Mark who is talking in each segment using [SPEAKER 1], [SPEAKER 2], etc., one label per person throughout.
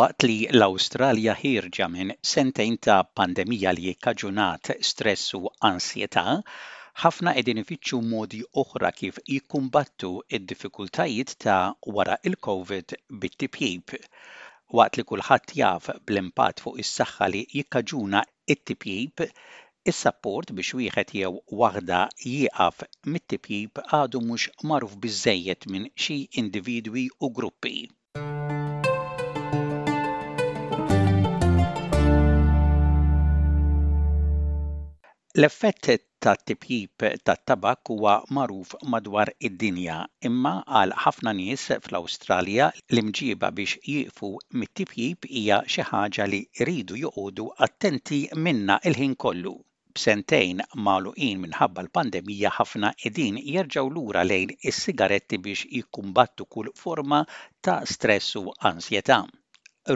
[SPEAKER 1] Waqt li l-Awstralja ħirġa minn sentejn ta' pandemija li kkaġunat stress u ansjetà, ħafna qegħdin ifittxu modi oħra kif jikkumbattu id-diffikultajiet ta' wara il-COVID bit-tipjib. Waqt li kulħadd jaf bl-impatt fuq is-saħħa li jikkaġuna it-tipjib, is-sapport biex wieħed jew waħda jieqaf mit-tipjib għadu mhux magħruf biżżejjed minn xi individwi u gruppi. L-effett tat-tipjib tat-tabak huwa magħruf madwar id-dinja, imma għal ħafna nies fl-Awstralja l-imġiba biex jieqfu mit-tipjib hija xi ħaġa li jridu joqogħdu attenti minnha il-ħin kollu. B'sentejn magħluqin minħabba l-pandemija ħafna qegħdin jerġgħu lura lejn is-sigaretti biex jikkumbattu kull forma ta' stress u ansjetà.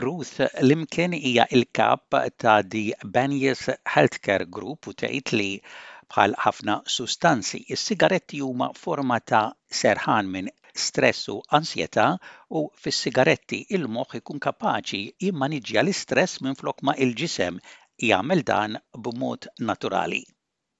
[SPEAKER 1] Ruth Limken hija il-kap ta' di Banias Healthcare Group u tgħid li bħal ħafna sustanzi is-sigaretti huma forma ta' serħan minn stress u ansjetà u fis-sigaretti il-moħħ ikun kapaċi jimmaniġġja l-istress minflok ma il-ġisem jagħmel dan b'mod naturali.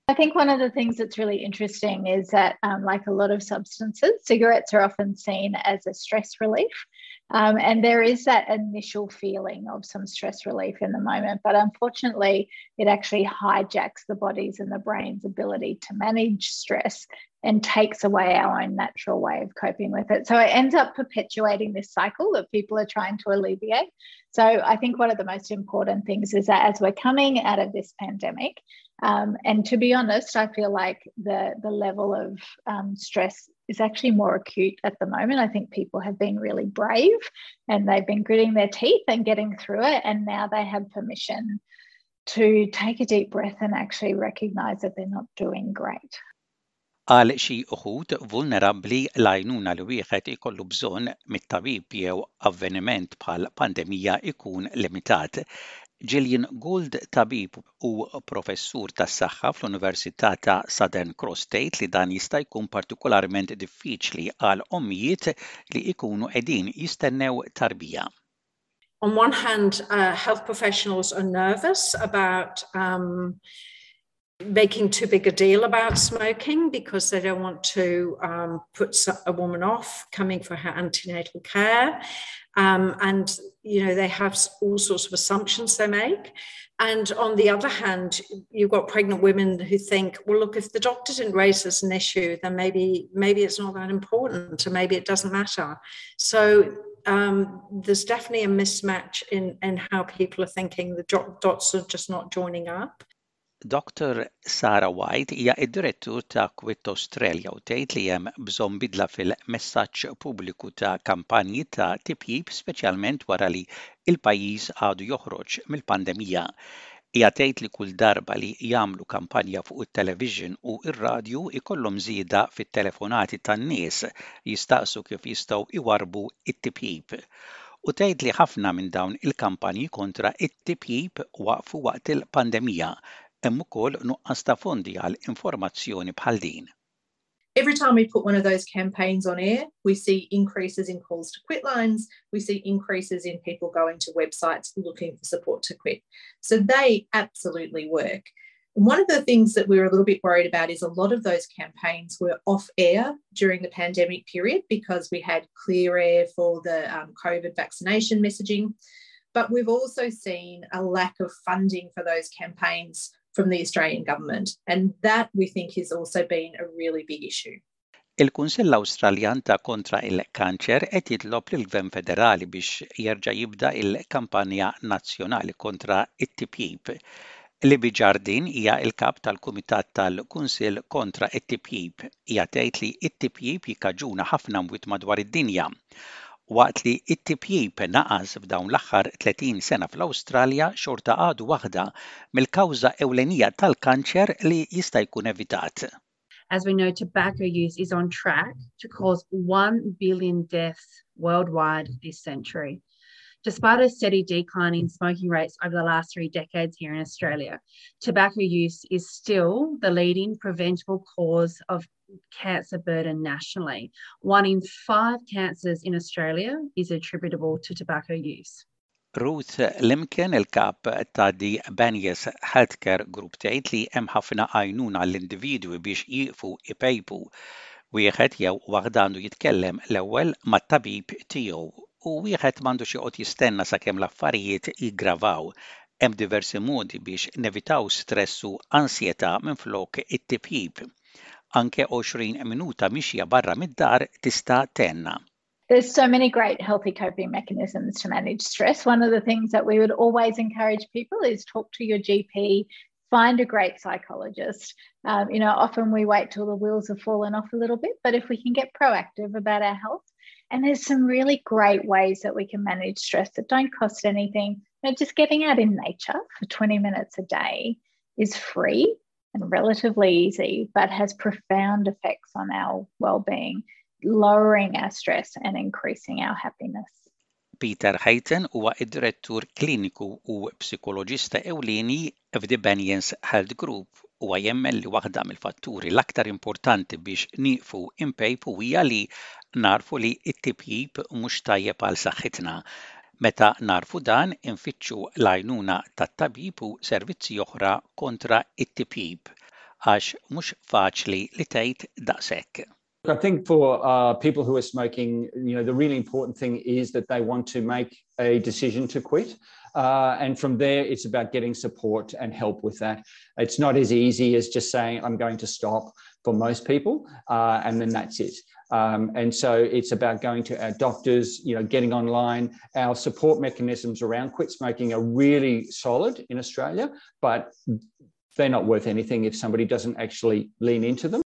[SPEAKER 2] I think one of the things that's really interesting is that, um, like a lot of substances, cigarettes are often seen as a stress relief. Um, and there is that initial feeling of some stress relief in the moment, but unfortunately, it actually hijacks the body's and the brain's ability to manage stress and takes away our own natural way of coping with it. So it ends up perpetuating this cycle that people are trying to alleviate. So I think one of the most important things is that as we're coming out of this pandemic, um, and to be honest, I feel like the the level of um, stress is actually more acute at the moment. I think people have been really brave and they've been gritting their teeth and getting through it. And now they have permission to take a deep breath and actually recognize that they're not doing great.
[SPEAKER 1] Għal xi uħud vulnerabbli l-għajnuna li wieħed ikollu bżonn mit-tabib jew avveniment bħal pandemija ikun limitat. Gillian Gould tabib u professur tas-saħħa fl-Università ta' Southern Cross State li dan jista' jkun partikolarment diffiċli għal ommijiet li jkunu qegħdin jistennew tarbija.
[SPEAKER 3] On one hand, uh, health professionals are nervous about um, making too big a deal about smoking because they don't want to um, put a woman off coming for her antenatal care. Um, and, you know, they have all sorts of assumptions they make. And on the other hand, you've got pregnant women who think, well, look, if the doctor didn't raise this an issue, then maybe maybe it's not that important, or maybe it doesn't matter. So um, there's definitely a mismatch in in how people are thinking. The dots are just not joining up.
[SPEAKER 1] Dr. Sara White hija id-direttur ta' Quit Australia u tgħid li hemm bżonn bidla fil-messaġġ pubbliku ta' kampanji ta' tipjib speċjalment wara li il-pajjiż għadu joħroġ mill-pandemija. Hija tgħid li kull darba li jagħmlu kampanja fuq it-television u ir-radju ikollhom żieda fit-telefonati tan-nies jistaqsu kif jistgħu iwarbu it-tipjib u tgħid li ħafna minn dawn il-kampanji kontra it-tipjib waqfu waqt il-pandemija hemm ukoll nuqqas ta' fondi għal informazzjoni bħal din.
[SPEAKER 4] Every time we put one of those campaigns on air, we see increases in calls to quit lines. We see increases in people going to websites looking for support to quit. So they absolutely work. One of the things that we were a little bit worried about is a lot of those campaigns were off air during the pandemic period because we had clear air for the um, COVID vaccination messaging. But we've also seen a lack of funding for those campaigns from the Australian government. And that we think has also been a really big issue.
[SPEAKER 1] Il-Kunsill Awstraljan ta' kontra il-kanċer qed jitlob lill gvern federali biex jerġa' jibda il-kampanja nazzjonali kontra it-tipjib. Libi Ġardin hija il-kap tal-Kumitat tal-Kunsill kontra it-tipjib. Hija tgħid li it-tipjib jikkaġuna ħafna mwit madwar id-dinja waqt li it-tipjib naqas f'dawn l-aħħar 30 sena fl-Awstralja xorta għadu waħda mill-kawża ewlenija tal-kanċer li jista' jkun evitat.
[SPEAKER 5] As we know, tobacco use is on track to cause 1 billion deaths worldwide this century. Despite a steady decline in smoking rates over the last three decades here in Australia, tobacco use is still the leading preventable cause of cancer burden nationally. One in five cancers in Australia is attributable to tobacco use.
[SPEAKER 1] Ruth Limkin, il-kap ta' di Banyans Healthcare Group tgħid li hemm ħafna għajnuna l-individwi biex jiqfu ipejpu wieħed jew waħda għandu jitkellem l-ewwel mat-tabib tiegħu u wieħed jistenna sakemm l-affarijiet jiggravaw. Hemm diversi modi biex nevitaw stress u ansjetà it-tipjib. Anke 20 minuta mixja barra mid-dar tista' tenna.
[SPEAKER 2] There's so many great healthy coping mechanisms to manage stress. One of the things that we would always encourage people is talk to your GP, find a great psychologist. Um, you know, often we wait till the wheels have fallen off a little bit, but if we can get proactive about our health, and there's some really great ways that we can manage stress that don't cost anything. You know, just getting out in nature for 20 minutes a day is free and relatively easy, but has profound effects on our well-being. lowering our stress and increasing our happiness.
[SPEAKER 1] Peter Hayton huwa id-direttur kliniku u psikoloġista ewlieni Banyans Health Group huwa jemmen li waħda mill-fatturi l-aktar importanti biex nieqfu impejpu hija li narfu li t-tipjib mhux tajjeb għal saħħitna. Meta narfu dan infittxu l-għajnuna tat-tabib u servizzi oħra kontra it-tipjib għax mhux faċli li tgħid daqshekk.
[SPEAKER 6] I think for uh, people who are smoking, you know, the really important thing is that they want to make a decision to quit. Uh, and from there, it's about getting support and help with that. It's not as easy as just saying, I'm going to stop for most people, uh, and then that's it. Um, and so it's about going to our doctors, you know, getting online. Our support mechanisms around quit smoking are really solid in Australia, but they're not worth anything if somebody doesn't actually lean into them.